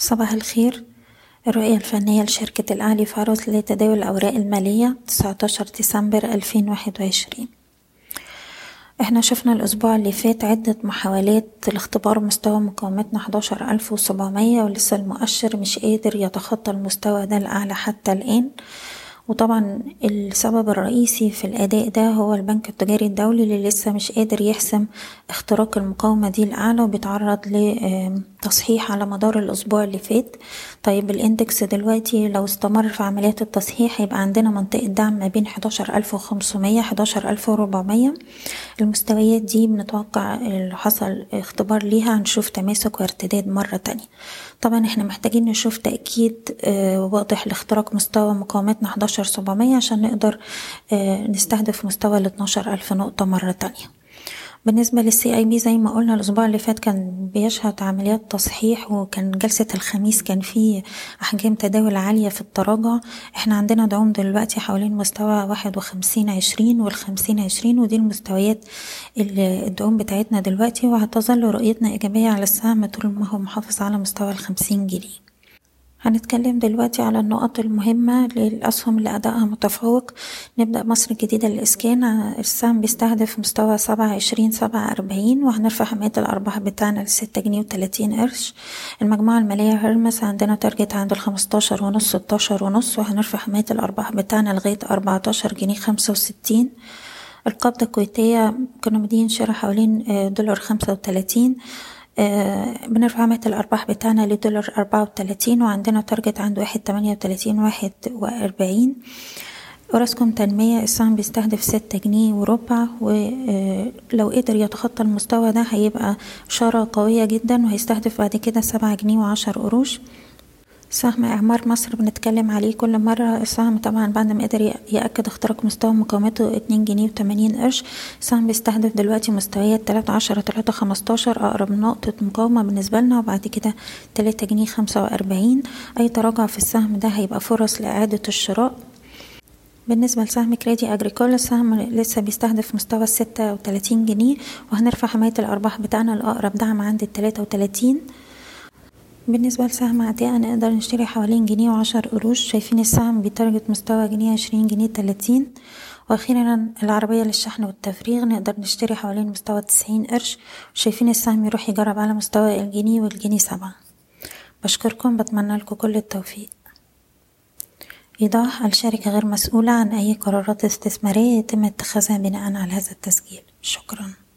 صباح الخير. الرؤية الفنية لشركة الأهلي فاروس لتداول الأوراق المالية 19 ديسمبر 2021 إحنا شفنا الأسبوع اللي فات عدة محاولات لاختبار مستوى مقاومتنا 11700 ولسه المؤشر مش قادر يتخطى المستوى ده الأعلى حتى الآن. وطبعا السبب الرئيسي في الأداء ده هو البنك التجاري الدولي اللي لسه مش قادر يحسم اختراق المقاومة دي الأعلى وبيتعرض لتصحيح على مدار الأسبوع اللي فات. طيب الإندكس دلوقتي لو استمر في عمليات التصحيح هيبقى عندنا منطقة دعم ما بين حداشر ألف وخمسمية حداشر ألف وربعمية. المستويات دي بنتوقع اللي حصل اختبار ليها هنشوف تماسك وارتداد مرة تانية. طبعا إحنا محتاجين نشوف تأكيد واضح لاختراق مستوى مقاومتنا حداشر سبعمية عشان نقدر نستهدف مستوى الاتناشر ألف نقطة مرة تانية. بالنسبة للسي آي بي زي ما قلنا الأسبوع اللي فات كان بيشهد عمليات تصحيح وكان جلسة الخميس كان فيه أحجام تداول عالية في التراجع. إحنا عندنا دعوم دلوقتي حوالين مستوى واحد وخمسين عشرين والخمسين عشرين ودي المستويات الدعوم بتاعتنا دلوقتي وهتظل رؤيتنا إيجابية على السهم طول ما هو محافظ على مستوى الخمسين جنيه. هنتكلم دلوقتي على النقط المهمة للأسهم اللي أدائها متفوق. نبدأ مصر الجديدة للإسكان. السهم بيستهدف مستوى سبعة عشرين سبعة أربعين وهنرفع حماية الأرباح بتاعنا لستة جنيه وتلاتين قرش. المجموعة المالية هرمس عندنا target عند الخمستاشر ونص ستاشر ونص وهنرفع حماية الأرباح بتاعنا لغاية أربعتاشر جنيه خمسة وستين. القابضة الكويتية كنا مديين شراء حوالين دولار خمسة وتلاتين. آه بنرفع حماية الأرباح بتاعنا لدولار أربعة وتلاتين وعندنا target عند واحد تمانية وتلاتين واحد وأربعين. أوراسكوم تنمية السهم بيستهدف ستة جنيه وربع ولو قدر يتخطى المستوى ده هيبقى إشارة قوية جدا وهيستهدف بعد كده سبعة جنيه وعشر قروش. سهم إعمار مصر بنتكلم عليه كل مرة. السهم طبعا بعد ما قدر يأكد اختراق مستوى مقاومته اتنين جنيه وتمانين قرش. السهم بيستهدف دلوقتي مستويات تلاتة عشرة تلاتة خمستاشر أقرب نقطة مقاومة بالنسبة لنا وبعد كده تلاتة جنيه خمسة وأربعين. أي تراجع في السهم ده هيبقى فرص لإعادة الشراء. بالنسبة لسهم كريدي أجريكولا السهم لسه بيستهدف مستوى الستة وتلاتين جنيه. وهنرفع حماية الأرباح بتاعنا لأقرب دعم عند التلاتة وتلاتين. بالنسبة لسهم عتاقة نقدر نشتري حوالين جنيه وعشر قروش. شايفين السهم بي target مستوى جنيه عشرين جنيه تلاتين. وأخيرا العربية للشحن والتفريغ نقدر نشتري حوالين مستوى تسعين قرش. شايفين السهم يروح يجرب على مستوى الجنيه والجنيه سبعة. بشكركم بتمنى لكم كل التوفيق. إيضاح الشركة غير مسؤولة عن أي قرارات استثمارية يتم اتخاذها بناء على هذا التسجيل. شكراً.